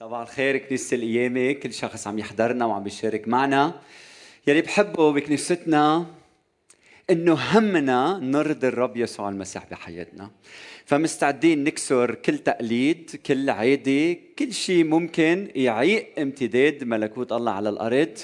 صباح الخير كنيسة القيامة كل شخص عم يحضرنا وعم بيشارك معنا. يلي بحبه بكنيستنا إنه همنا نرضي الرب يسوع المسيح بحياتنا. فمستعدين نكسر كل تقليد كل عادة كل شيء ممكن يعيق امتداد ملكوت الله على الأرض.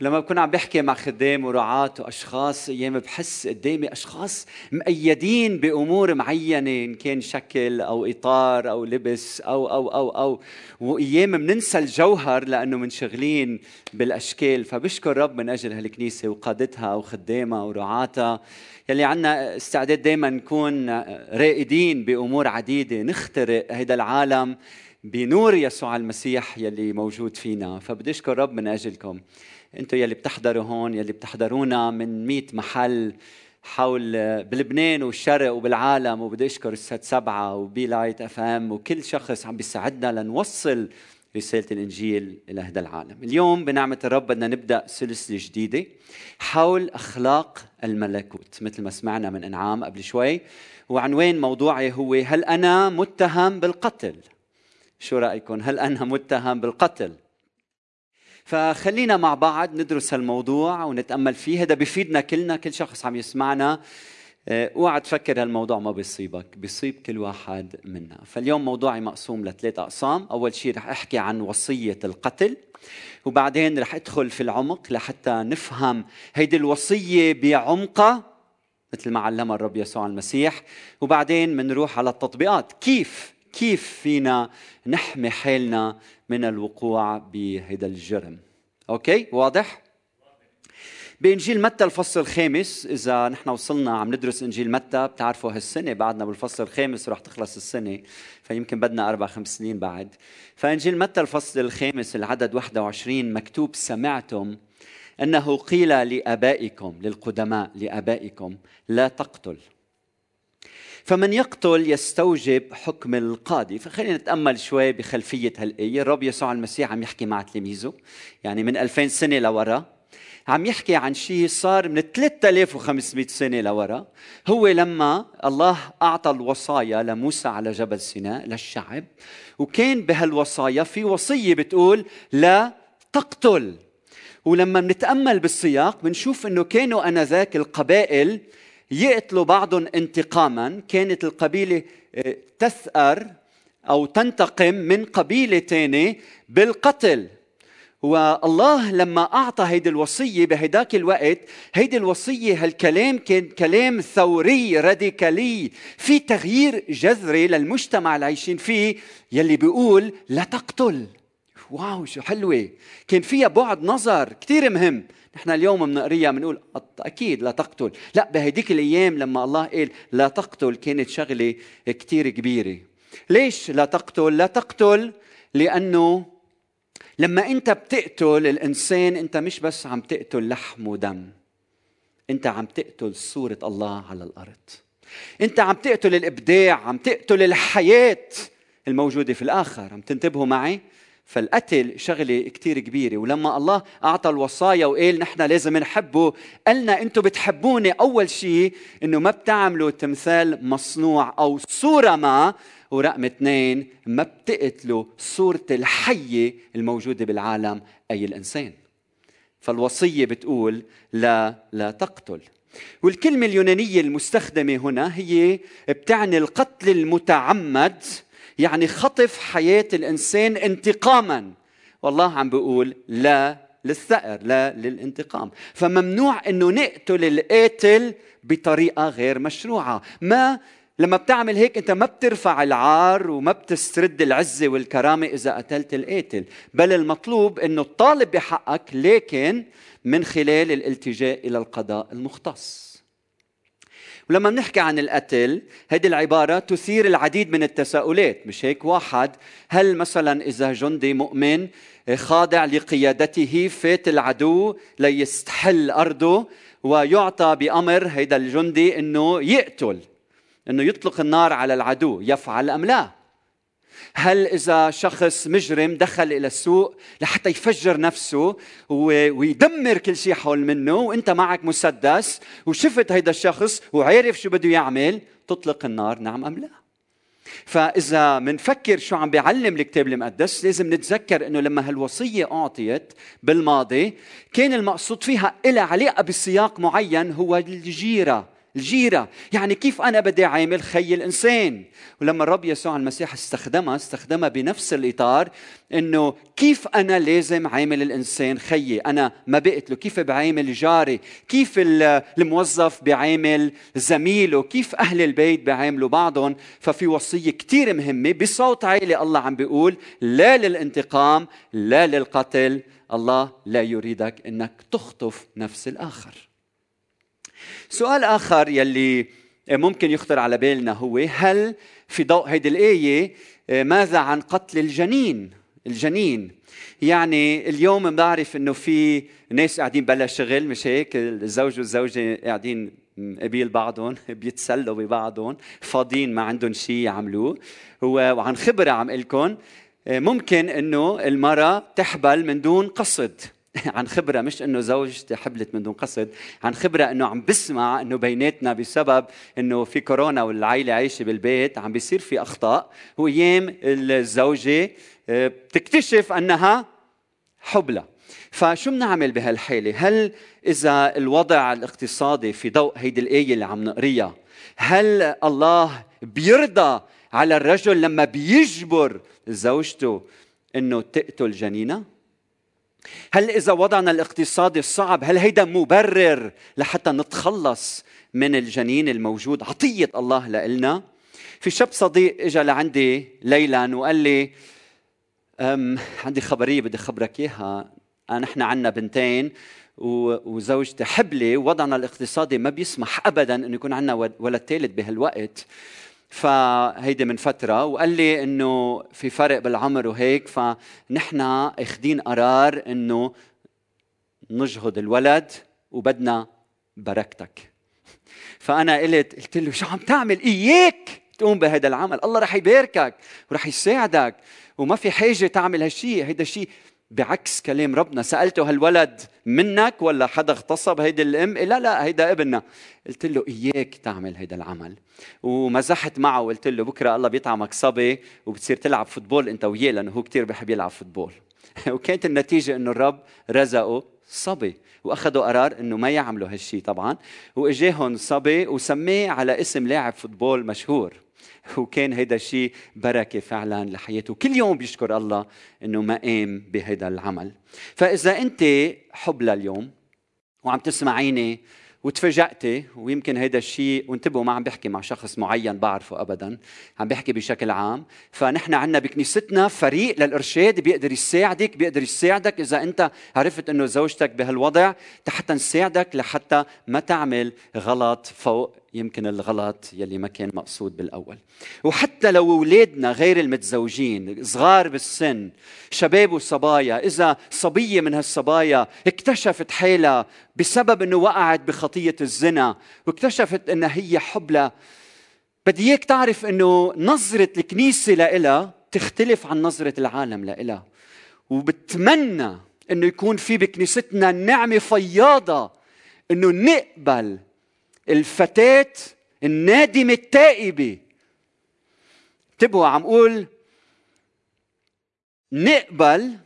لما بكون عم بحكي مع خدام ورعاة وأشخاص أيام بحس قدامي أشخاص مقيدين بأمور معينة إن كان شكل أو إطار أو لبس أو أو أو أو. وأيام بننسى الجوهر لأنه منشغلين بالأشكال. فبشكر رب من أجل هالكنيسة وقادتها وخدامها ورعاتها. يلي عنا استعداد دائما نكون رائدين بأمور عديدة. نخترق هذا العالم بنور يسوع المسيح يلي موجود فينا. فبدي أشكر رب من أجلكم. أنتم يلي بتحضروا هون يلي بتحضرونا من 100 محل حول بلبنان والشرق وبالعالم. وبدي أشكر ال SAT سبعة وبي Light FM وكل شخص عم بيساعدنا لنوصل رسالة الإنجيل إلى هذا العالم. اليوم بنعمة الرب بدنا نبدأ سلسلة جديدة حول أخلاق الملكوت مثل ما سمعنا من إنعام قبل شوي. وعنوان موضوعي هو هل أنا متهم بالقتل؟ شو رأيكم هل أنا متهم بالقتل؟ فخلينا مع بعض ندرس هالموضوع ونتأمل فيه. هذا بفيدنا كلنا. كل شخص عم يسمعنا. آه، اوعى تفكر هالموضوع ما بيصيبك. بيصيب كل واحد منا. فاليوم موضوعي مقسوم لثلاث أقسام. أول شيء رح أحكي عن وصية القتل. وبعدين رح ادخل في العمق لحتى نفهم هيدي الوصية بعمقها مثل ما علمها الرب يسوع المسيح. وبعدين بنروح على التطبيقات. كيف كيف فينا نحمي حالنا من الوقوع بهذا الجرم؟ أوكي؟ واضح؟ بإنجيل متى الفصل الخامس؟ إذا نحن وصلنا عم ندرس إنجيل متى بتعرفوا هالسنة بعدنا بالفصل الخامس ورح تخلص السنة فيمكن بدنا أربع خمس سنين بعد. فإنجيل متى الفصل الخامس؟ العدد 21 مكتوب سمعتم أنه قيل لآبائكم للقدماء لآبائكم لا تقتل. فمن يقتل يستوجب حكم القاضي. فخلينا نتأمل شوي بخلفية هالآية. الرب يسوع المسيح عم يحكي مع تلاميذه يعني من 2000 سنة لورا. عم يحكي عن شيء صار من 3500 سنة لورا. هو لما الله أعطى الوصايا لموسى على جبل سيناء للشعب وكان بهالوصايا في وصية بتقول لا تقتل. ولما بنتأمل بالسياق بنشوف إنه كانوا آنذاك القبائل يقتلوا بعضهم انتقاما. كانت القبيلة آه، تثأر أو تنتقم من قبيلة ثانية بالقتل. والله لما أعطى هيدي الوصية بهداك الوقت هيدي الوصية هالكلام كان كلام ثوري راديكالي. في تغيير جذري للمجتمع اللي عايشين فيه يلي بيقول لا تقتل. واو شو حلوة. كان فيها بعد نظر كثير مهم. نحن اليوم بنقريها بنقول أكيد لا تقتل. لا بهديك الأيام لما الله قال لا تقتل كانت شغلة كثير كبيرة. ليش لا تقتل؟ لا تقتل لأنه لما أنت بتقتل الإنسان أنت مش بس عم تقتل لحم ودم أنت عم تقتل صورة الله على الأرض. أنت عم تقتل الإبداع عم تقتل الحياة الموجودة في الآخر. عم تنتبهوا معي؟ فالقتل شغلة كتير كبيرة ولما الله أعطى الوصايا وقال نحن لازم نحبه قالنا أنتم بتحبوني أول شيء أنه ما بتعملوا تمثال مصنوع أو صورة ما ورقم اثنين ما بتقتلوا صورة الحية الموجودة بالعالم أي الإنسان. فالوصية بتقول لا لا تقتل. والكلمة اليونانية المستخدمة هنا هي بتعني القتل المتعمد يعني خطف حياة الإنسان انتقاما. والله عم بيقول لا للثأر لا للانتقام. فممنوع أنه نقتل القاتل بطريقة غير مشروعة. ما لما بتعمل هيك أنت ما بترفع العار وما بتسترد العزة والكرامة إذا قتلت القاتل. بل المطلوب إنه تطالب بحقك لكن من خلال الالتجاء إلى القضاء المختص. ولما بنحكي عن القتل هذه العبارة تثير العديد من التساؤلات مش هيك؟ واحد هل مثلا إذا جندي مؤمن خاضع لقيادته فات العدو ليستحل أرضه ويعطى بأمر هيدا الجندي أنه يقتل أنه يطلق النار على العدو يفعل أم لا؟ هل إذا شخص مجرم دخل إلى السوق لحتى يفجر نفسه ويدمر كل شيء حول منه وأنت معك مسدس وشفت هيدا الشخص وعارف شو بده يعمل تطلق النار نعم أم لا؟ فإذا منفكر شو عم بيعلم الكتاب المقدس لازم نتذكر إنه لما هالوصية أعطيت بالماضي كان المقصود فيها إلى علاقة بسياق معين هو الجيرة. الجيرة يعني كيف أنا بدي عامل خي الإنسان؟ ولما الرب يسوع المسيح استخدمها استخدمها بنفس الإطار إنه كيف أنا لازم عامل الإنسان خيي؟ أنا ما بقتله. كيف بعامل جاري؟ كيف الموظف بعامل زميله؟ كيف أهل البيت بعاملوا بعضهم؟ ففي وصية كتير مهمة بصوت عالي الله عم بيقول لا للانتقام لا للقتل. الله لا يريدك إنك تخطف نفس الآخر. سؤال آخر يلي ممكن يخطر على بالنا هو هل في ضوء هيدي الآية ماذا عن قتل الجنين؟ الجنين. يعني اليوم بنعرف إنه في ناس قاعدين بلا شغل مش هيك؟ الزوج والزوجة قاعدين قبيل بعضهم بيتسلوا ببعضهم فاضيين ما عندهم شيء يعملوه. وعن خبرة عم لكم ممكن إنه المرأة تحبل من دون قصد. عن خبرة مش إنه زوجتي حبلت من دون قصد عن خبرة إنه عم بسمع إنه بيناتنا بسبب إنه في كورونا والعائله عايشة بالبيت عم بيصير في أخطاء. وايام الزوجة آه، بتكتشف أنها حبلى. فشو بنعمل بهالحالة؟ هل إذا الوضع الاقتصادي في ضوء هيدي الآية اللي عم نقريها هل الله بيرضى على الرجل لما بيجبر زوجته إنه تقتل جنينة؟ هل إذا وضعنا الاقتصادي الصعب هل هيدا مبرر لحتى نتخلص من الجنين الموجود؟ عطية الله لإلنا. في شاب صديق اجى لعندي ليلا وقال لي أم عندي خبرية بدي خبرك إياها. نحن عنا بنتين وزوجتي حبلة ووضعنا الاقتصادي ما بيسمح أبدا أنه يكون عنا ولد ثالث بهالوقت. فهيدي من فترة وقال لي إنه في فرق بالعمر وهيك فنحن اخذين قرار إنه نجهض الولد وبدنا بركتك. فأنا قلت قلت له شو عم تعمل؟ إياك تقوم بهذا العمل الله رح يباركك ورح يساعدك وما في حاجة تعمل هالشيء هيدا الشيء بعكس كلام ربنا. سألته هالولد منك ولا حدا اغتصب؟ هيدي الأم؟ لا لا هيدا ابننا. قلت له إياك تعمل هيدا العمل. ومزحت معه وقلت له بكرة الله بيطعمك صبي وبتصير تلعب football أنت وياه لأنه هو كتير بحب يلعب football. وكانت النتيجة أنه الرب رزقه صبي وأخذوا قرار إنه ما يعملوا هالشيء طبعا. وإجاهم صبي وسميه على اسم لاعب football مشهور. وكان هيدا الشيء بركة فعلا لحياته. كل يوم بيشكر الله أنه ما قام بهذا العمل. فإذا أنت حبلى اليوم وعم تسمعيني وتفاجأتي ويمكن هيدا الشيء وانتبهوا ما عم بحكي مع شخص معين بعرفه ابدا عم بحكي بشكل عام. فنحن عندنا بكنيستنا فريق للإرشاد بيقدر يساعدك بيقدر يساعدك إذا أنت عرفت إنه زوجتك بهالوضع حتى نساعدك لحتى ما تعمل غلط فوق يمكن الغلط يلي ما كان مقصود بالأول. وحتى لو أولادنا غير المتزوجين صغار بالسن شباب وصبايا إذا صبية من هالصبايا اكتشفت حالها بسبب إنه وقعت بخطية الزنا واكتشفت انها هي حبلى بدي إياك تعرف إنه نظرة الكنيسة لإلها تختلف عن نظرة العالم لإلها. وبتمنى إنه يكون في بكنيستنا نعمة فياضة إنه نقبل الفتاة النادمة التائبة انتبهوا عم قول نقبل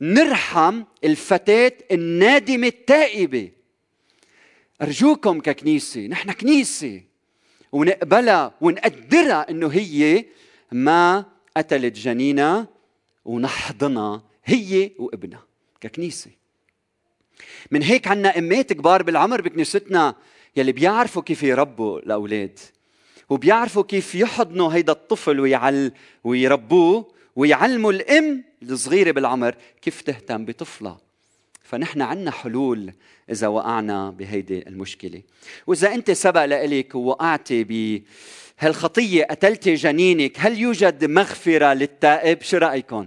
نرحم الفتاة النادمة التائبة أرجوكم ككنيسة نحن كنيسة ونقبلها ونقدرها إنه هي ما قتلت جنينها ونحضنها هي وابنها ككنيسة. من هيك عنا أمات كبار بالعمر بكنيستنا يلي بيعرفوا كيف يربوا الأولاد وبيعرفوا كيف يحضنوا هيدا الطفل ويعل ويربوه ويعلموا الأم الصغيرة بالعمر كيف تهتم بطفلها. فنحن عنا حلول إذا وقعنا بهيدي المشكلة. وإذا أنت سبق لك ووقعتي بهالخطيه قتلتي جنينك هل يوجد مغفرة للتائب؟ شو رايكم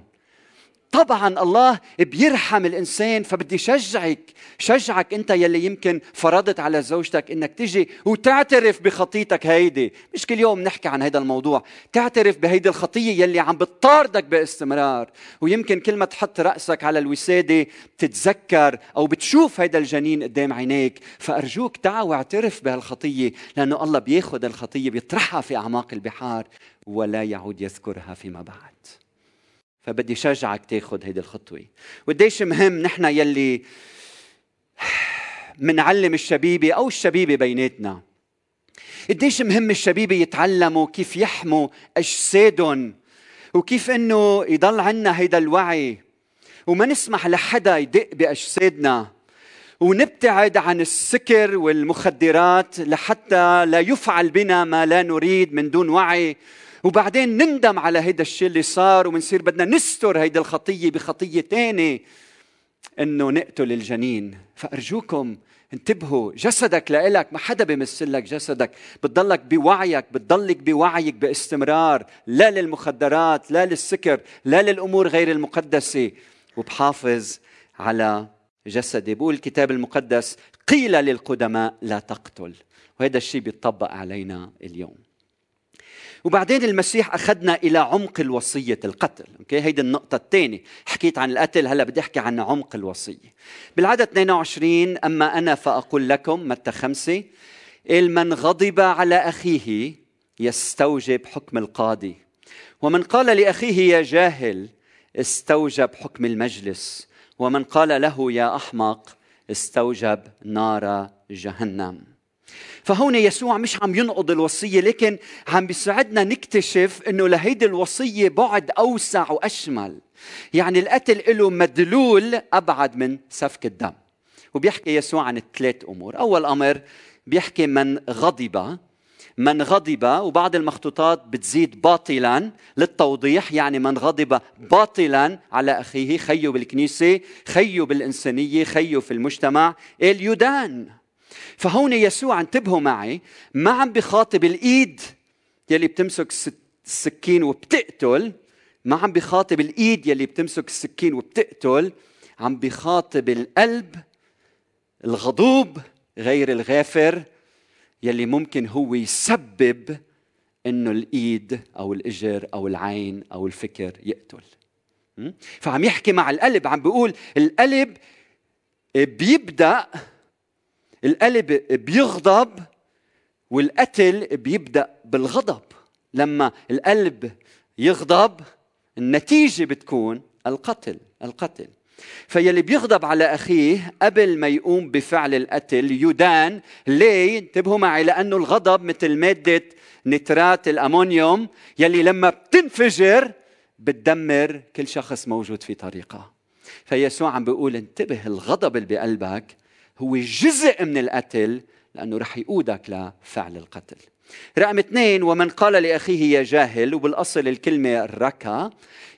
طبعا الله بيرحم الإنسان فبدي شجعك شجعك أنت يلي يمكن فرضت على زوجتك إنك تجي وتعترف بخطيتك هيدي. مش كل يوم نحكي عن هذا الموضوع. تعترف بهيدي الخطية يلي عم بتطاردك باستمرار. ويمكن كل ما تحط رأسك على الوسادة بتتذكر أو بتشوف هيدا الجنين قدام عينيك. فأرجوك تعا واعترف بهالخطية لأنه الله بياخذ الخطية بيطرحها في أعماق البحار ولا يعود يذكرها فيما بعد. فبدي شجعك تاخذ هيدي الخطوة. وقديش مهم نحن يلي منعلم الشبيبة أو الشبيبة بيناتنا. قديش مهم الشبيبة يتعلموا كيف يحموا أجسادهم وكيف إنه يضل عنا هيدا الوعي. وما نسمح لحدا يدق بأجسادنا. ونبتعد عن السكر والمخدرات لحتى لا يفعل بنا ما لا نريد من دون وعي. وبعدين نندم على هيدا الشيء اللي صار ومنصير بدنا نستر هيدا الخطية بخطية تانية إنه نقتل الجنين. فأرجوكم انتبهوا جسدك لإلك ما حدا بيمثل لك جسدك. بتضلك بوعيك بتضلك بوعيك باستمرار. لا للمخدرات لا للسكر لا للأمور غير المقدسة. وبحافظ على جسدي. بقول الكتاب المقدس قيل للقدماء لا تقتل. وهذا الشيء بيطبق علينا اليوم. وبعدين المسيح أخذنا إلى عمق الوصية القتل. أوكي؟ هيدي النقطة الثانية. حكيت عن القتل هلا بدي أحكي عن عمق الوصية. بالعدد 22 أما أنا فأقول لكم متى خمسة من غضب على أخيه يستوجب حكم القاضي. ومن قال لأخيه يا جاهل استوجب حكم المجلس. ومن قال له يا أحمق استوجب نار جهنم. فهون يسوع مش عم ينقض الوصية لكن عم بيساعدنا نكتشف إنه لهيدي الوصية بعد أوسع وأشمل. يعني القتل له مدلول أبعد من سفك الدم. وبيحكي يسوع عن ثلاث أمور. أول أمر بيحكي من غضب. من غضب وبعض المخطوطات بتزيد باطلا للتوضيح يعني من غضب باطلا على أخيه خيه بالكنيسة خيه بالإنسانية خيه في المجتمع. اليدان فهون يسوع انتبهوا معي ما عم بخاطب الإيد يلي بتمسك السكين وبتقتل ما عم بخاطب الإيد يلي بتمسك السكين وبتقتل عم بخاطب القلب الغضوب غير الغافر يلي ممكن هو يسبب إنه الإيد أو الإجر أو العين أو الفكر يقتل. فعم يحكي مع القلب عم بيقول القلب بيبدأ القلب بيغضب والقتل بيبدأ بالغضب. لما القلب يغضب النتيجة بتكون القتل القتل. فيلي بيغضب على أخيه قبل ما يقوم بفعل القتل يدان ليه؟ انتبهوا معي لأنه الغضب مثل مادة نترات الأمونيوم يلي لما بتنفجر بتدمر كل شخص موجود في طريقها فيسوع عم بيقول انتبه الغضب اللي بقلبك هو جزء من القتل لأنه رح يقودك لفعل القتل. رقم اثنين ومن قال لأخيه يا جاهل وبالأصل الكلمة الركا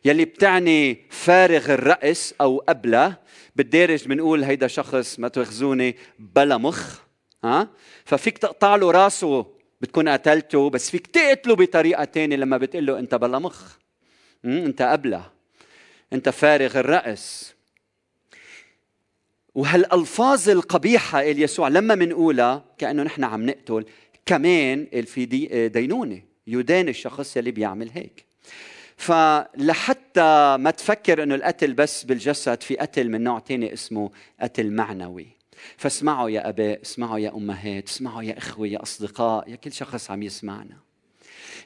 يلي بتعني فارغ الرأس أو أبلة. بالدارج بنقول هيدا شخص ما تاخذوني بلا مخ ها؟ ففيك تقطع له راسه بتكون قتلته بس فيك تقتله بطريقة تانية لما بتقول له أنت بلا مخ. أنت أبلة. أنت فارغ الرأس. وهالألفاظ القبيحة اللي يسوع لما منقولها كأنه نحن عم نقتل كمان في دي دينونة يدان الشخص اللي بيعمل هيك. فلحتى ما تفكر إنه القتل بس بالجسد في قتل من نوع تاني اسمه قتل معنوي. فاسمعوا يا أباء اسمعوا يا أمهات اسمعوا يا إخوة يا أصدقاء يا كل شخص عم يسمعنا.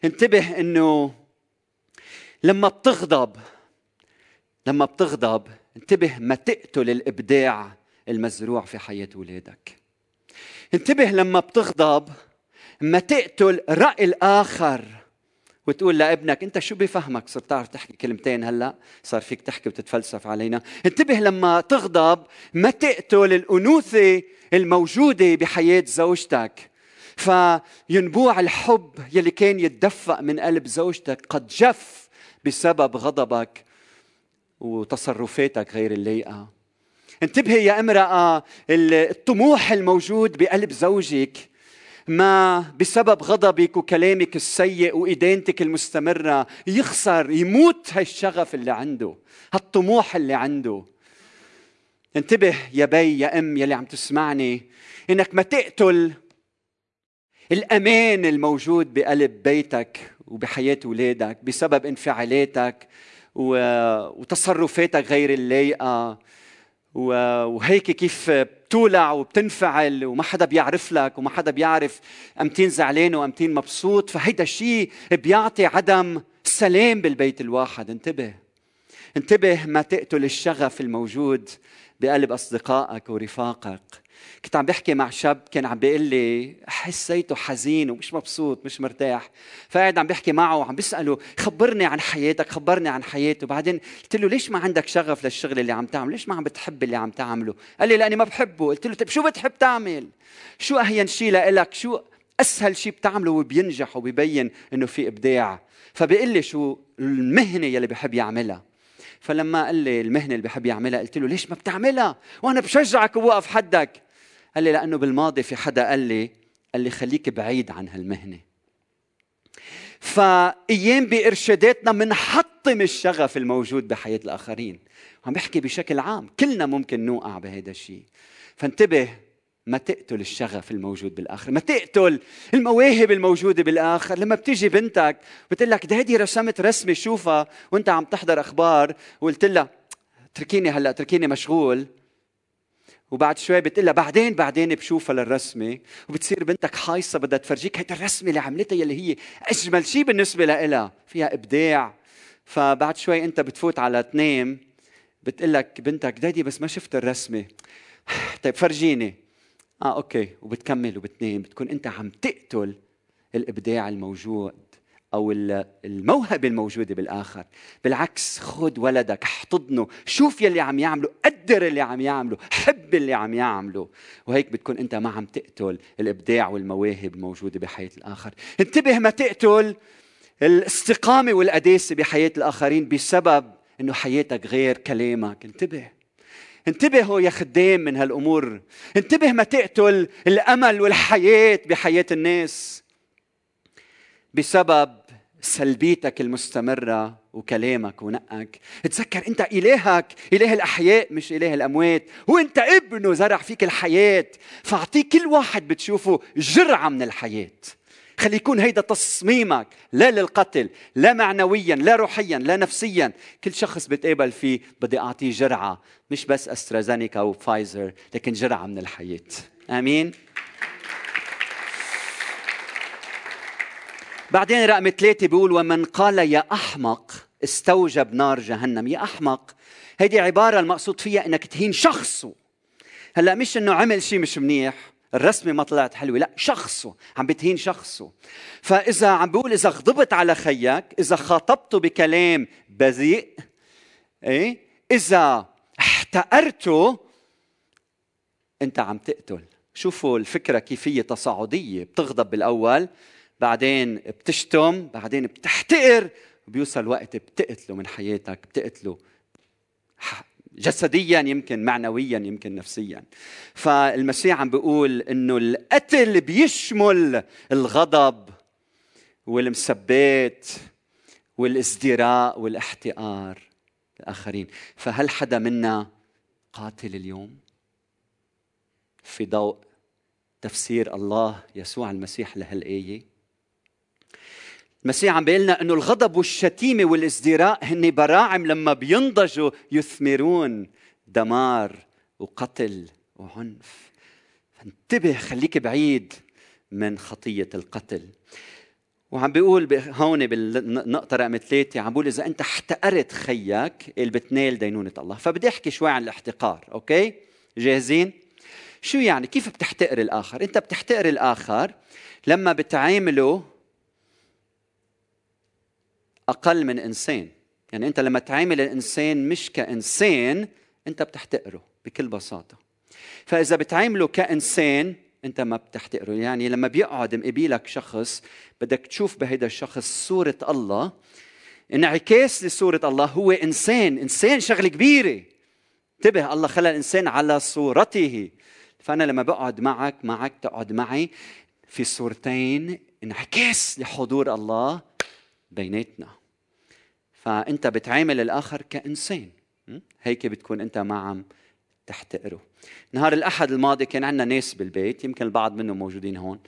انتبه إنه لما بتغضب لما بتغضب انتبه ما تقتل الإبداع المزروع في حياة أولادك انتبه لما بتغضب ما تقتل رأي الآخر وتقول لابنك أنت شو بفهمك؟ صرت تعرف تحكي كلمتين هلأ؟ صار فيك تحكي وتتفلسف علينا. انتبه لما تغضب ما تقتل الأنوثة الموجودة بحياة زوجتك. فينبوع الحب يلي كان يتدفق من قلب زوجتك قد جف بسبب غضبك وتصرفاتك غير الليقه انتبهي يا امرأة الطموح الموجود بقلب زوجك ما بسبب غضبك وكلامك السيء وإدانتك المستمرة يخسر يموت هالشغف اللي عنده هالطموح اللي عنده. انتبه يا بي يا أم يلي عم تسمعني إنك ما تقتل الأمان الموجود بقلب بيتك وبحياة اولادك بسبب انفعالاتك وتصرفاتك غير اللايقه وهيك كيف بتولع وبتنفعل وما حدا بيعرف لك وما حدا بيعرف امتين زعلان وامتين مبسوط. فهيدا الشيء بيعطي عدم سلام بالبيت الواحد. انتبه. انتبه ما تقتل الشغف الموجود بقلب أصدقائك ورفاقك. كنت عم بحكي مع شاب كان عم بيقول لي حسيته حزين ومش مبسوط مش مرتاح. فقاعد عم بحكي معه وعم بساله خبرني عن حياتك خبرني عن حياته. بعدين قلت له ليش ما عندك شغف للشغل اللي عم تعمله؟ ليش ما عم بتحب اللي عم تعمله؟ قال لي لأني ما بحبه. قلت له طيب شو بتحب تعمل؟ شو أهين شيء لإلك؟ شو أسهل شيء بتعمله وبينجح وبيبين إنه في إبداع؟ فبيقول لي شو المهنة يلي بحب يعملها. فلما قال لي المهنة اللي بحب يعملها قلت له ليش ما بتعملها؟ وأنا بشجعك ووقف حدك. قال لي لأنه بالماضي في حدا قال لي قال لي خليك بعيد عن هالمهنة. فأيام بإرشاداتنا بنحطم الشغف الموجود بحياة الآخرين. عم بحكي بشكل عام كلنا ممكن نوقع بهذا الشيء. فانتبه ما تقتل الشغف الموجود بالآخر ما تقتل المواهب الموجودة بالآخر. لما بتيجي بنتك بتقول لك دادي رسمت رسمة شوفها وأنت عم تحضر أخبار. وقلت لها اتركيني هلأ اتركيني مشغول. وبعد شوي بتقول لها بعدين بعدين بشوفها للرسمة وبتصير بنتك حايصة بدها تفرجيك هيدي الرسمة اللي عملتها يلي هي أجمل شيء بالنسبة لها فيها إبداع. فبعد شوي أنت بتفوت على تنام بتقول لك بنتك دادي بس ما شفت الرسمة. طيب فرجيني. آه أوكي. وبتكمل وبتنام بتكون أنت عم تقتل الإبداع الموجود. أو الموهبه الموجوده بالآخر. بالعكس خذ ولدك احتضنه. شوف يلي عم يعمله قدر اللي عم يعمله حب اللي عم يعمله وهيك بتكون أنت ما عم تقتل الإبداع والمواهب الموجودة بحياة الآخر. انتبه ما تقتل الاستقامة والقداسة بحياة الآخرين بسبب إنه حياتك غير كلامك. انتبه. انتبهوا يا خدام من هالأمور. انتبه ما تقتل الأمل والحياة بحياة الناس بسبب سلبيتك المستمرة وكلامك ونقك. تذكر انت إلهك إله الأحياء مش إله الأموات. وانت ابنه زرع فيك الحياة. فاعطيه كل واحد بتشوفه جرعة من الحياة. خلي يكون هيدا تصميمك. لا للقتل لا معنويا لا روحيا لا نفسيا. كل شخص بتقابل فيه بدي أعطيه جرعة. مش بس أسترازينيكا وفايزر لكن جرعة من الحياة. آمين. بعدين رقم ثلاثة بيقول ومن قال يا أحمق استوجب نار جهنم. يا أحمق هيدي عبارة المقصود فيها إنك تهين شخصه. هلأ مش إنه عمل شيء مش منيح الرسمة ما طلعت حلوة لأ شخصه عم بتهين شخصه. فإذا عم بقول إذا غضبت على خيك إذا خاطبته بكلام بذيء إيه إذا احتقرته أنت عم تقتل. شوفوا الفكرة كيف هي تصاعدية بتغضب بالأول. بعدين بتشتم بعدين بتحتقر بيوصل وقت بتقتله من حياتك بتقتله جسديا يمكن معنويا يمكن نفسيا. فالمسيح عم بيقول إنه القتل بيشمل الغضب والمسبات والازدراء والاحتقار الآخرين. فهل حدا منا قاتل اليوم؟ في ضوء تفسير الله يسوع المسيح لهالآية؟ المسيح عم بيقول لنا إنه الغضب والشتيمة والازدراء هن براعم لما بينضجوا يثمرون دمار وقتل وعنف فانتبه خليك بعيد من خطية القتل وعم بيقول هون بالنقطة رقم ثلاثة عم بيقول إذا أنت احتقرت خيك اللي بتنال دينونة الله، فبدي أحكي شوي عن الاحتقار، أوكي؟ جاهزين؟ شو يعني؟ كيف بتحتقر الآخر؟ أنت بتحتقر الآخر لما بتعامله أقل من إنسان. يعني أنت لما تعامل الإنسان مش كإنسان أنت بتحتقره بكل بساطة. فإذا بتعامله كإنسان أنت ما بتحتقره. يعني لما بيقعد مقابلك شخص بدك تشوف بهيدا الشخص صورة الله. انعكاس لصورة الله هو إنسان. إنسان شغلة كبيرة. انتبه الله خلق الإنسان على صورته. فأنا لما بقعد معك معك تقعد معي في صورتين انعكاس لحضور الله بيناتنا. فأنت بتعامل الآخر كإنسان. هيك بتكون أنت ما عم تحتقره. نهار الأحد الماضي كان عندنا ناس بالبيت يمكن البعض منهم موجودين هون.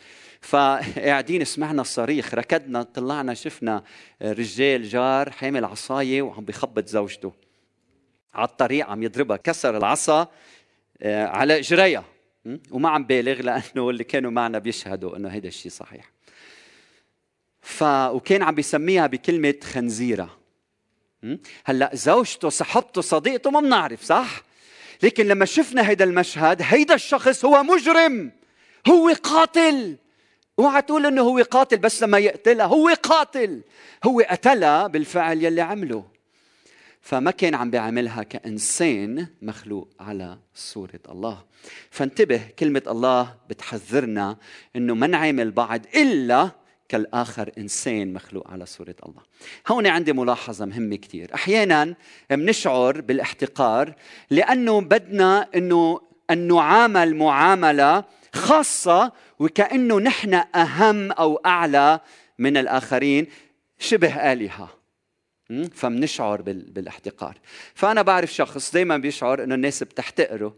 فقاعدين سمعنا الصريخ ركضنا طلعنا شفنا رجال جار حامل عصاية وعم بخبط زوجته. على الطريق عم يضربها كسر العصا آه، على اجريها وما عم بالغ لأنه اللي كانوا معنا بيشهدوا إنه هذا الشيء صحيح. ف وكان عم بيسميها بكلمة خنزيرة. هلا زوجته صاحبته صديقته ما بنعرف صح؟ لكن لما شفنا هيدا المشهد هيدا الشخص هو مجرم هو قاتل. اوعى تقول إنه هو قاتل بس لما يقتلها هو قاتل. هو قتلها بالفعل يلي عمله. فما كان عم بيعملها كإنسان مخلوق على صورة الله. فانتبه كلمة الله بتحذرنا أنه ما نعامل بعض إلا كالآخر إنسان مخلوق على صورة الله. هون عندي ملاحظة مهمة كثير أحيانا بنشعر بالاحتقار لأنه بدنا أنه أن نعامل معاملة خاصة وكأنه نحن أهم أو أعلى من الآخرين شبه آلهة فمنشعر بالاحتقار. فأنا بعرف شخص دايما بيشعر أنه الناس بتحتقره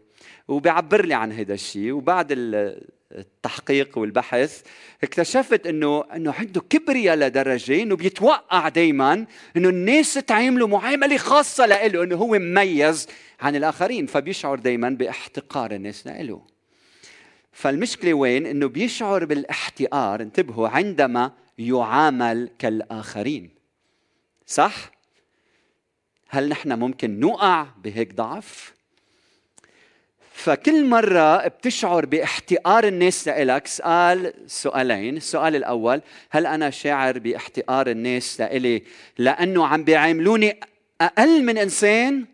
وبيعبر لي عن هذا الشيء وبعد التحقيق والبحث اكتشفت إنه إنه عنده كبرياء لدرجه انه بيتوقع دائما إنه الناس تعامله معاملة خاصة له إنه هو مميز عن الآخرين فبيشعر دائما باحتقار الناس له فالمشكلة وين؟ إنه بيشعر بالاحتقار انتبهوا عندما يعامل كالآخرين. صح؟ هل نحن ممكن نوقع بهيك ضعف؟ فكل مرة بتشعر باحتقار الناس لإلك سأل سؤالين. السؤال الأول هل أنا شاعر باحتقار الناس لإلي لأنه عم بيعاملوني أقل من إنسان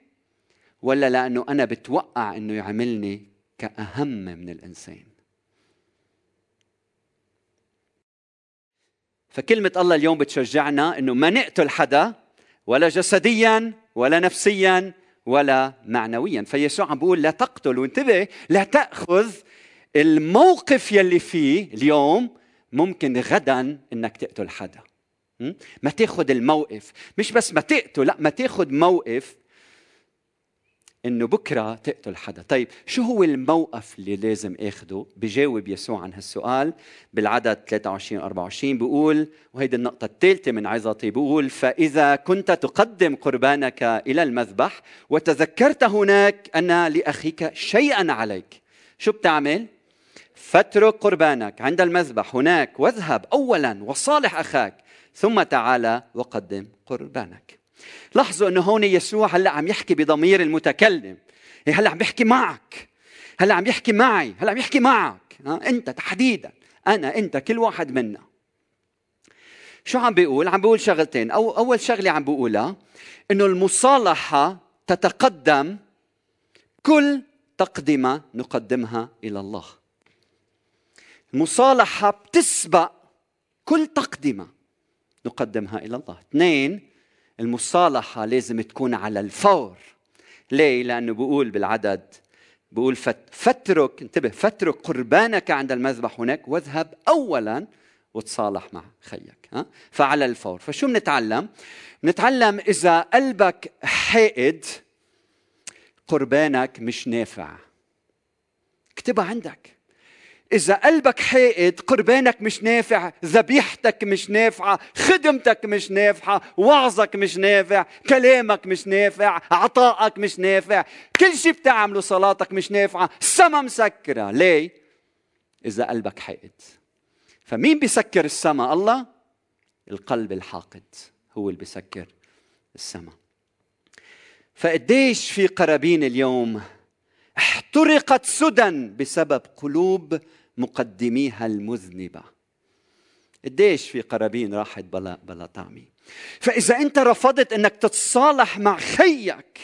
ولا لأنه أنا بتوقع أنه يعاملني كأهم من الإنسان؟ فكلمة الله اليوم بتشجعنا أنه ما نقتل حدا ولا جسديا ولا نفسيا ولا معنويا. فيسوع عم بيقول لا تقتل وانتبه لا تأخذ الموقف يلي فيه اليوم ممكن غدا إنك تقتل حدا. ما تأخذ الموقف. مش بس ما تقتل لا ما تأخذ موقف إنه بكرة تقتل حدا. طيب شو هو الموقف اللي لازم اخذه بجاوب يسوع عن هالسؤال بالعدد 23 24 بيقول وهيدي النقطة الثالثة من عظتي بيقول فإذا كنت تقدم قربانك إلى المذبح وتذكرت هناك أن لأخيك شيئا عليك. شو بتعمل؟ فاترك قربانك عند المذبح هناك واذهب اولا وصالح أخاك ثم تعال وقدم قربانك. لاحظوا إنه هون يسوع هلأ عم يحكي بضمير المتكلم. إيه، هلأ عم يحكي معك. هلأ عم يحكي معي. هلأ عم يحكي معك. ها؟ أنت تحديدا. أنا أنت كل واحد منا. شو عم بيقول؟ عم بيقول شغلتين. أو أول شغلة عم بيقولها إنه المصالحة تتقدم كل تقدمة نقدمها إلى الله. المصالحة بتسبق كل تقدمة نقدمها إلى الله. اثنين المصالحة لازم تكون على الفور ليه؟ لأنه بقول بالعدد بقول فترك انتبه فترك قربانك عند المذبح هناك واذهب أولا وتصالح مع خيك ها؟ فعلى الفور فشو بنتعلم؟ بنتعلم إذا قلبك حائد قربانك مش نافع اكتبها عندك إذا قلبك حائد قربانك مش نافع ذبيحتك مش نافعة خدمتك مش نافعة وعظك مش نافع كلامك مش نافع عطائك مش نافع كل شيء بتعمله صلاتك مش نافعة السما مسكرة ليه؟ إذا قلبك حائد فمين بيسكر السما الله؟ القلب الحاقد هو اللي بيسكر السما فقديش في قرابين اليوم احترقت سدى بسبب قلوب مقدميها المذنبة. قديش في قرابين راحت بلا بلا طعمي. فإذا أنت رفضت أنك تتصالح مع خيك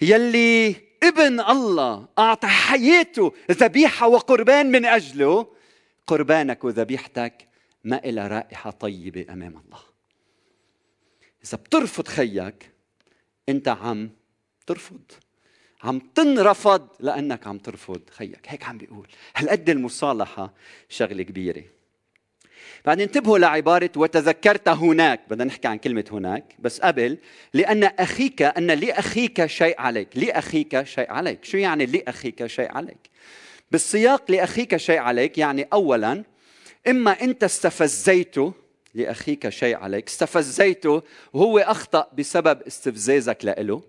يلي ابن الله أعطى حياته ذبيحة وقربان من أجله قربانك وذبيحتك ما إلى رائحة طيبة أمام الله. إذا بترفض خيك أنت عم ترفض. عم تنرفض لأنك عم ترفض خيك. هيك عم بيقول. هالقد المصالحة شغلة كبيرة. بعدين انتبهوا لعبارة وتذكرت هناك بدنا نحكي عن كلمة هناك بس قبل لأن أخيك أن لأخيك شيء عليك لأخيك شيء عليك شو يعني لأخيك شيء عليك بالسياق لأخيك شيء عليك يعني أولا إما أنت استفزيته لأخيك شيء عليك استفزيته وهو أخطأ بسبب استفزازك لإله.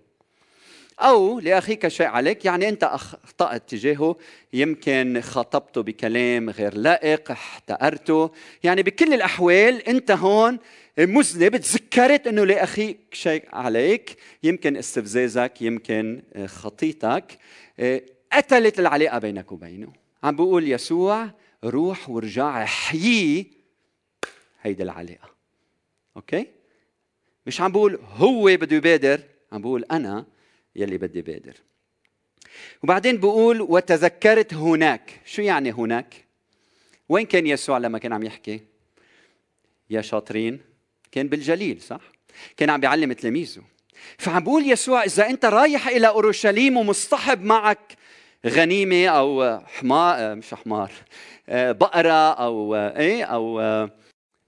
أو لأخيك شيء عليك يعني أنت أخطأت تجاهه يمكن خاطبته بكلام غير لائق احتقرته يعني بكل الأحوال أنت هون مذنب تذكرت أنه لأخيك شيء عليك يمكن استفزازك يمكن خطيتك قتلت العلاقة بينك وبينه. عم بقول يسوع روح ورجع احيي هيدي العلاقة. أوكي؟ مش عم بقول هو بده يبادر عم بقول أنا يلي بدي بادر. وبعدين بقول وتذكرت هناك. شو يعني هناك؟ وين كان يسوع لما كان عم يحكي؟ يا شاطرين كان بالجليل صح؟ كان عم بيعلم تلاميذه. فعم بقول يسوع إذا أنت رايح إلى أورشليم ومصطحب معك غنيمة أو حمار مش حمار بقرة أو إيه أو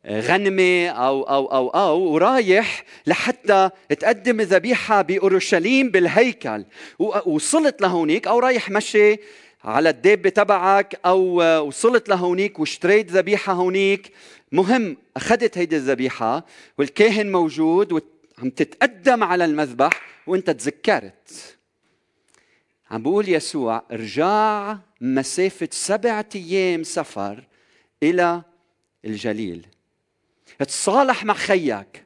غنمة أو أو أو أو ورايح لحتى تقدم ذبيحة بأورشليم بالهيكل. وصلت لهونيك أو رايح مشي على الدابة تبعك أو وصلت لهونيك واشتريت ذبيحة هونيك. مهم أخذت هيدي الذبيحة والكاهن موجود وعم تتقدم على المذبح وانت تذكرت. عم بقول يسوع رجع مسافة سبعة أيام سفر إلى الجليل. تصالح مع خيك.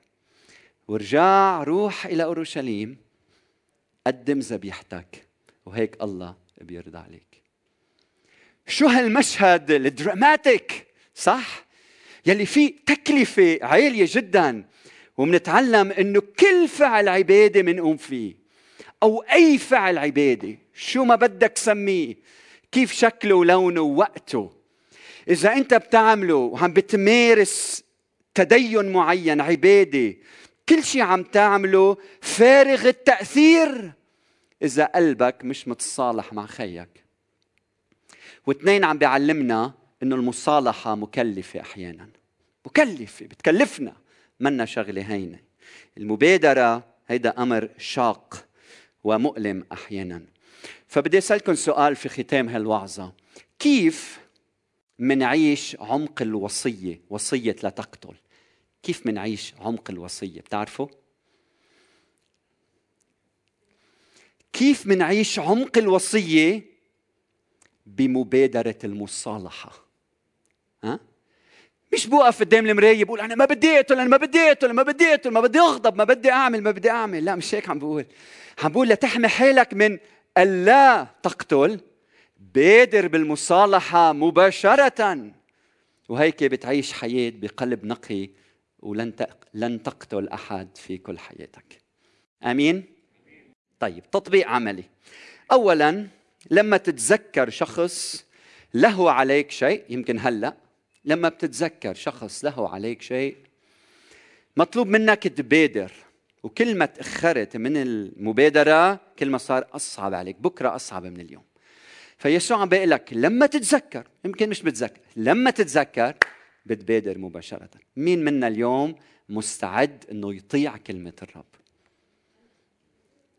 ورجع روح إلى أورشليم. قدم ذبيحتك. وهيك الله بيرضى عليك. شو هالمشهد الدراماتيك؟ صح؟ يلي فيه تكلفة عالية جدا. ومنتعلم إنه كل فعل عبادة منقوم فيه. أو أي فعل عبادة. شو ما بدك سميه. كيف شكله ولونه ووقته. إذا أنت بتعمله وعم بتمارس تدين معين عبادة. كل شيء عم تعمله فارغ التأثير. إذا قلبك مش متصالح مع خيك. واثنين عم بيعلمنا إنه المصالحة مكلفة أحيانا. مكلفة بتكلفنا. منا شغلة هينة. المبادرة هيدا أمر شاق ومؤلم أحيانا. فبدي أسألكم سؤال في ختام هالوعظة. كيف منعيش عمق الوصية وصية لا تقتل؟ كيف منعيش عمق الوصية؟ بتعرفوا؟ كيف منعيش عمق الوصية؟ بمبادرة المصالحة. ها؟ مش بوقف قدام المراية بقول أنا ما بدي أقتل أنا ما بدي أقتل ما بدي أقتل ما بدي أغضب ما بدي أعمل ما بدي أعمل. لا مش هيك عم بقول. عم بقول لتحمي حالك من ألا تقتل بادر بالمصالحة مباشرة. وهيك بتعيش حياة بقلب نقي ولن لن تقتل أحد في كل حياتك. آمين؟ طيب تطبيق عملي. اولا لما تتذكر شخص له عليك شيء يمكن هلأ لما بتتذكر شخص له عليك شيء مطلوب منك تبادر. وكل ما تاخرت من المبادرة كل ما صار أصعب عليك. بكرة أصعب من اليوم. فيسوع عم بيقول لك لما تتذكر يمكن مش بتذكر لما تتذكر بتبادر مباشرة. مين منا اليوم مستعد إنه يطيع كلمة الرب؟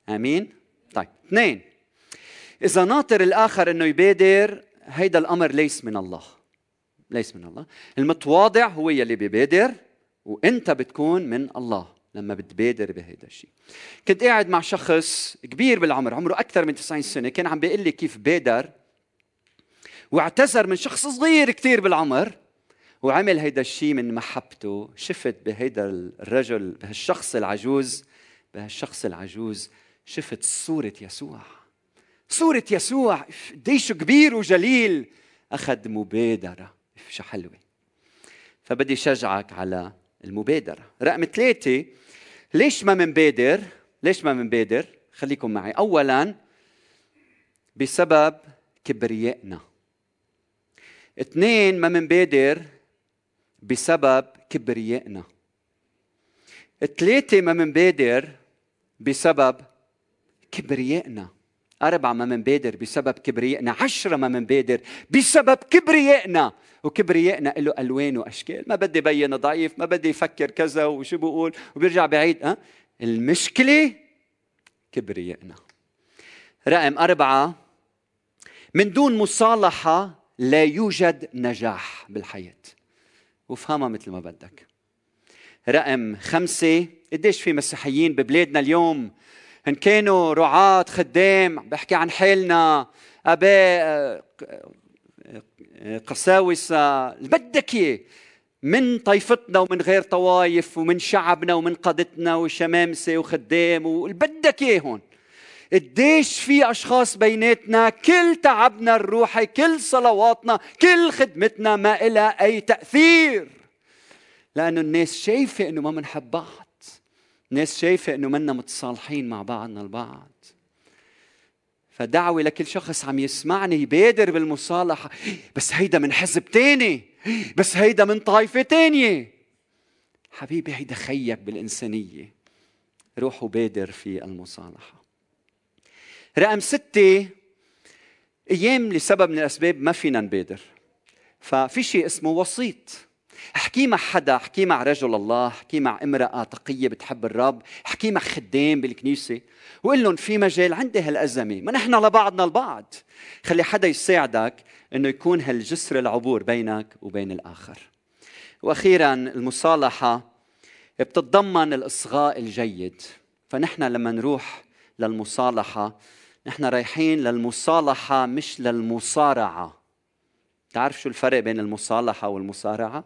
آمين؟ طيب اثنين. إذا ناطر الآخر إنه يبادر هيدا الأمر ليس من الله. ليس من الله. المتواضع هو يلي بيبادر وإنت بتكون من الله لما بتبادر بهيدا الشيء كنت قاعد مع شخص كبير بالعمر عمره أكثر من 90 سنة كان عم بيقول لي كيف بادر واعتذر من شخص صغير كثير بالعمر وعمل هيدا الشيء من محبته شفت بهيدا الرجل بهالشخص العجوز بهالشخص العجوز شفت صورة يسوع. صورة يسوع قديش كبير وجليل. أخذ مبادرة. شو حلوة. فبدي شجعك على المبادرة. رقم ثلاثة ليش ما منبادر؟ ليش ما منبادر؟ خليكم معي. أولا بسبب كبريائنا. اثنين ما منبادر بسبب كبريائنا. ثلاثة ما منبادر بسبب كبريائنا. أربعة ما منبادر بسبب كبريائنا. عشرة ما منبادر بسبب كبريائنا. وكبريائنا له ألوان وأشكال. ما بدي بين ضعيف ما بدي يفكر كذا وشو بقول وبيرجع بعيد أه؟ المشكلة كبريائنا. رقم أربعة من دون مصالحة لا يوجد نجاح بالحياة. وفهمها مثل ما بدك. رقم خمسة قديش في مسيحيين ببلادنا اليوم؟ إن كانوا رعاة خدام بحكي عن حالنا آباء قساوسة. اللي بدك إياه من طائفتنا ومن غير طوايف ومن شعبنا ومن قادتنا وشمامسة وخدام واللي بدك إياه هون؟ قديش في أشخاص بيناتنا كل تعبنا الروحي كل صلواتنا كل خدمتنا ما لها أي تأثير. لأنه الناس شايفة إنه ما بنحب بعض. الناس شايفة إنه منا متصالحين مع بعضنا البعض. فدعوة لكل شخص عم يسمعني يبادر بالمصالحة. بس هيدا من حزب تاني. بس هيدا من طائفة تانية. حبيبي هيدا خيك بالإنسانية. روح وبادر في المصالحة. رقم ستة أيام لسبب من الأسباب ما فينا نبادر. ففي شيء اسمه وسيط. أحكي مع حدا أحكي مع رجل الله أحكي مع امرأة تقية بتحب الرب أحكي مع خدام بالكنيسة وقول لهم في مجال عندي هالأزمة. ما نحن لبعضنا البعض. خلي حدا يساعدك إنه يكون هالجسر العبور بينك وبين الآخر. وأخيرا المصالحة بتتضمن الإصغاء الجيد. فنحن لما نروح للمصالحة نحن رايحين للمصالحة مش للمصارعة. تعرف شو الفرق بين المصالحة والمصارعة؟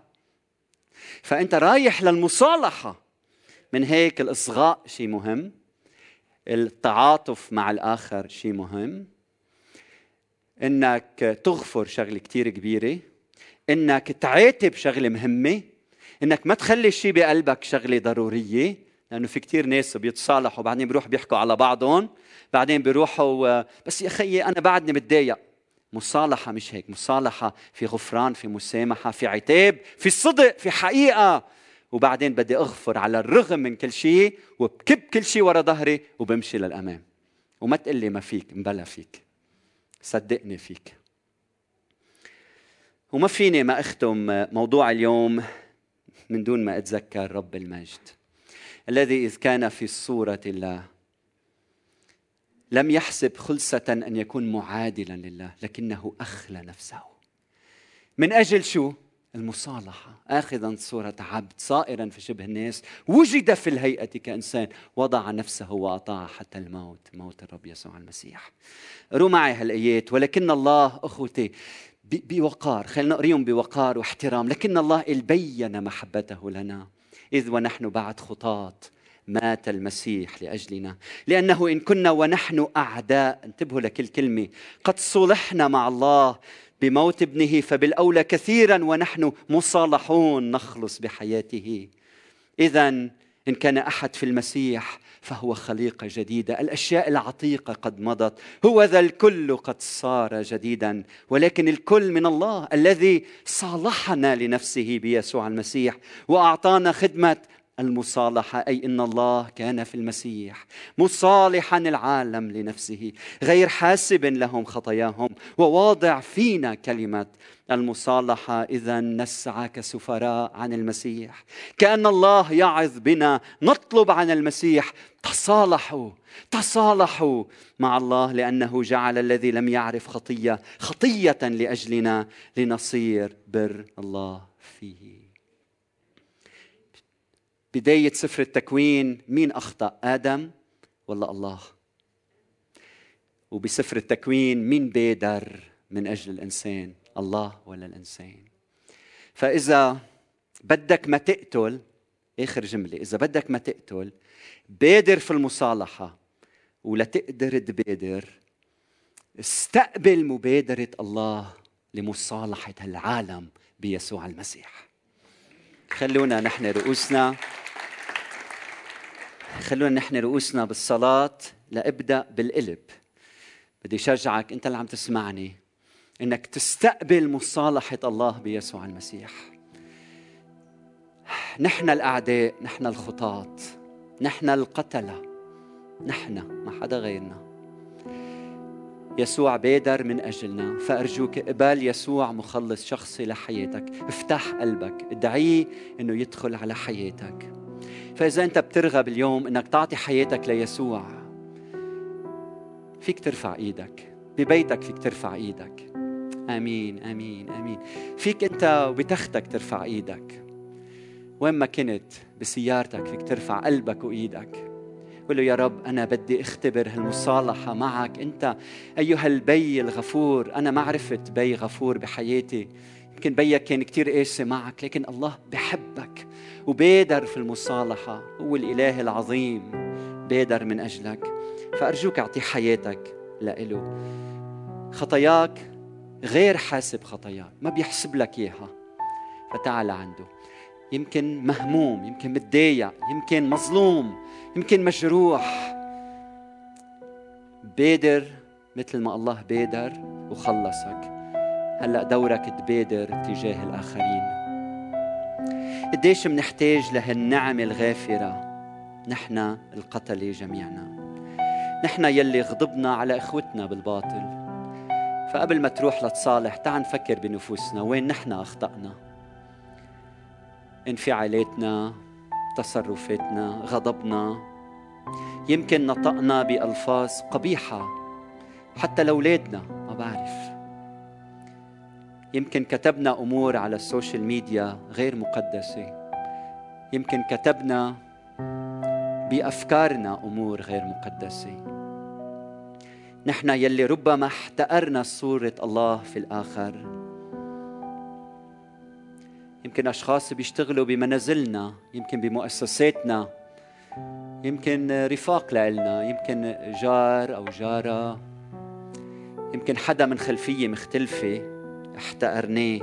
فأنت رايح للمصالحة. من هيك الإصغاء شيء مهم التعاطف مع الآخر شيء مهم. إنك تغفر شغلة كثير كبيرة. إنك تعاتب شغلة مهمة. إنك ما تخلي شيء بقلبك شغلة ضرورية. لأنه في كثير ناس بيتصالحوا بعدين بيروحوا بيحكوا على بعضهم بعدين بيروحوا بس يا خيي أنا بعدني متضايق. مصالحة مش هيك مصالحة في غفران في مسامحة في عتاب في صدق في حقيقة. وبعدين بدي أغفر على الرغم من كل شيء وبكب كل شيء ورا ظهري وبمشي للأمام. وما تقول لي ما فيك مبلا فيك. صدقني فيك. وما فيني ما أختم موضوع اليوم من دون ما أتذكر رب المجد. الذي إذ كان في صورة الله. لم يحسب خلسة أن يكون معادلا لله لكنه أخلى نفسه. من أجل شو؟ المصالحة. آخذا صورة عبد صائرا في شبه الناس. وجد في الهيئة كإنسان. وضع نفسه وأطاع حتى الموت موت الرب يسوع المسيح. قروا معي هالآيات. ولكن الله أخوتي بوقار. خلينا نقريهم بوقار واحترام. لكن الله بين محبته لنا. إذ ونحن بعد خطاط مات المسيح لأجلنا. لأنه إن كنا ونحن أعداء انتبهوا لكل كلمة قد صلحنا مع الله بموت ابنه فبالأولى كثيرا ونحن مصالحون نخلص بحياته. اذا إن كان أحد في المسيح فهو خليقه جديده الأشياء العتيقة قد مضت. هو ذا الكل قد صار جديدا. ولكن الكل من الله الذي صالحنا لنفسه بيسوع المسيح وأعطانا خدمة المصالحة. أي إن الله كان في المسيح مصالحا العالم لنفسه غير حاسب لهم خطاياهم وواضع فينا كلمة المصالحة إذا نسعى كسفراء عن المسيح. كأن الله يعظ بنا نطلب عن المسيح. تصالحوا تصالحوا مع الله لأنه جعل الذي لم يعرف خطية خطية لأجلنا لنصير بر الله فيه. بداية سفر التكوين مين أخطأ؟ آدم ولا الله؟ وبسفر التكوين مين بادر من أجل الإنسان؟ الله ولا الإنسان. فإذا بدك ما تقتل آخر جملة إذا بدك ما تقتل بادر في المصالحة ولا تقدر تبادر استقبل مبادرة الله لمصالحة العالم بيسوع المسيح. خلونا نحن رؤوسنا خلونا نحن رؤوسنا بالصلاة لإبدأ بالقلب. بدي شجعك أنت اللي عم تسمعني إنك تستقبل مصالحة الله بيسوع المسيح. نحن الأعداء نحن الخطاة نحن القتلة نحن ما حدا غيرنا. يسوع بادر من أجلنا فأرجوك اقبل يسوع مخلص شخصي لحياتك. افتح قلبك ادعيه أنه يدخل على حياتك. فإذا أنت بترغب اليوم أنك تعطي حياتك ليسوع فيك ترفع إيدك ببيتك فيك ترفع إيدك. آمين آمين آمين. فيك أنت وبتختك ترفع إيدك. وين ما كنت بسيارتك فيك ترفع قلبك وإيدك. قل له يا رب أنا بدي أختبر هالمصالحة معك. أنت أيها البي الغفور أنا ما عرفت بي غفور بحياتي. يمكن بيك كان كتير قاسي معك لكن الله بحبك وبادر في المصالحة. هو الإله العظيم بادر من أجلك. فأرجوك أعطي حياتك لإله. خطاياك غير حاسب خطاياك ما بيحسب لك إياها. فتعال عنده يمكن مهموم يمكن متضايق يمكن مظلوم يمكن مجروح. بادر مثل ما الله بادر وخلصك. هلأ دورك تبادر تجاه الآخرين. قديش منحتاج لهالنعمه الغافرة؟ نحن القتلة جميعنا. نحن يلي غضبنا على إخوتنا بالباطل. فقبل ما تروح لتصالح تعال نفكر بنفوسنا وين نحن أخطأنا؟ انفعالاتنا تصرفاتنا غضبنا. يمكن نطقنا بألفاظ قبيحة حتى لأولادنا ما بعرف. يمكن كتبنا أمور على السوشيال ميديا غير مقدسة. يمكن كتبنا بأفكارنا أمور غير مقدسة. نحن يلي ربما احتقرنا صورة الله في الآخر. يمكن أشخاص بيشتغلوا بمنازلنا يمكن بمؤسساتنا يمكن رفاق لنا يمكن جار أو جارة يمكن حدا من خلفية مختلفة احتقرناه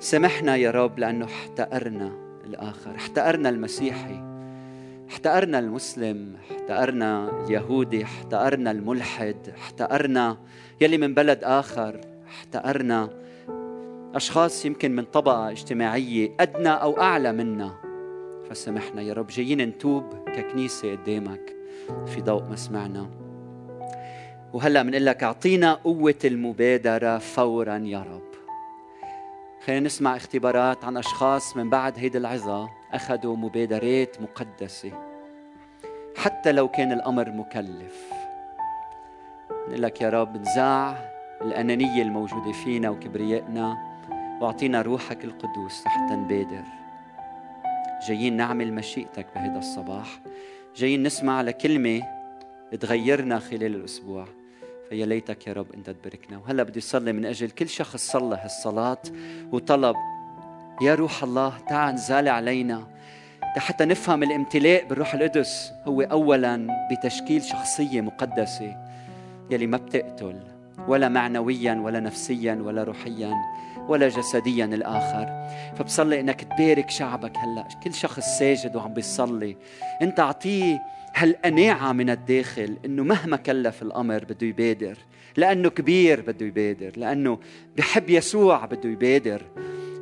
سامحنا يا رب لأنه احتقرنا الآخر احتقرنا المسيحي. احتقرنا المسلم احتقرنا اليهودي احتقرنا الملحد احتقرنا يلي من بلد آخر احتقرنا أشخاص يمكن من طبقة اجتماعية أدنى أو أعلى منا. فسامحنا يا رب جايين نتوب ككنيسة قدامك في ضوء ما سمعنا وهلأ بنقول لك أعطينا قوة المبادرة فورا يا رب. خلينا نسمع اختبارات عن أشخاص من بعد هيدي العظة. اخذوا مبادرات مقدسة. حتى لو كان الأمر مكلف. نقول لك يا رب نزاع الأنانية الموجودة فينا وكبريائنا واعطينا روحك القدوس لحتى نبادر جايين نعمل مشيئتك بهذا الصباح. جايين نسمع على كلمة تغيرنا خلال الأسبوع. فيا ليتك يا رب أنت تباركنا. وهلا بدي أصلي من أجل كل شخص صلى هالصلاة وطلب يا روح الله تعال نزال علينا. حتى نفهم الامتلاء بالروح القدس هو أولا بتشكيل شخصية مقدسة يلي ما بتقتل ولا معنويا ولا نفسيا ولا روحيا ولا جسديا الآخر. فبصلي إنك تبارك شعبك هلأ. كل شخص ساجد وعم بيصلي. أنت أعطيه هالقناعة من الداخل إنه مهما كلف الأمر بده يبادر. لأنه كبير بده يبادر. لأنه بحب يسوع بده يبادر.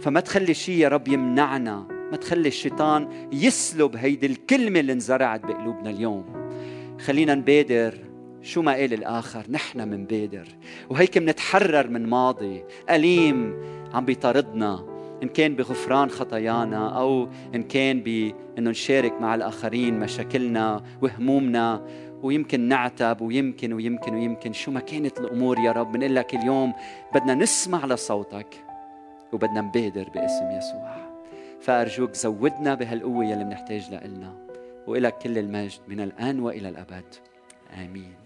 فما تخلي شيء يا رب يمنعنا ما تخلي الشيطان يسلب هيدي الكلمة اللي انزرعت بقلوبنا اليوم. خلينا نبادر شو ما قال الآخر نحن منبادر. وهيك منتحرر من ماضي. أليم عم بيطاردنا إن كان بغفران خطايانا أو إن كان بأنه نشارك مع الآخرين مشاكلنا وهمومنا. ويمكن نعتب ويمكن ويمكن ويمكن. شو ما كانت الأمور يا رب بنقول لك اليوم بدنا نسمع لصوتك. وبدنا نبادر باسم يسوع. فأرجوك زودنا بهالقوة يلي بنحتاج لإلنا وإلك كل المجد من الآن وإلى الأبد. آمين.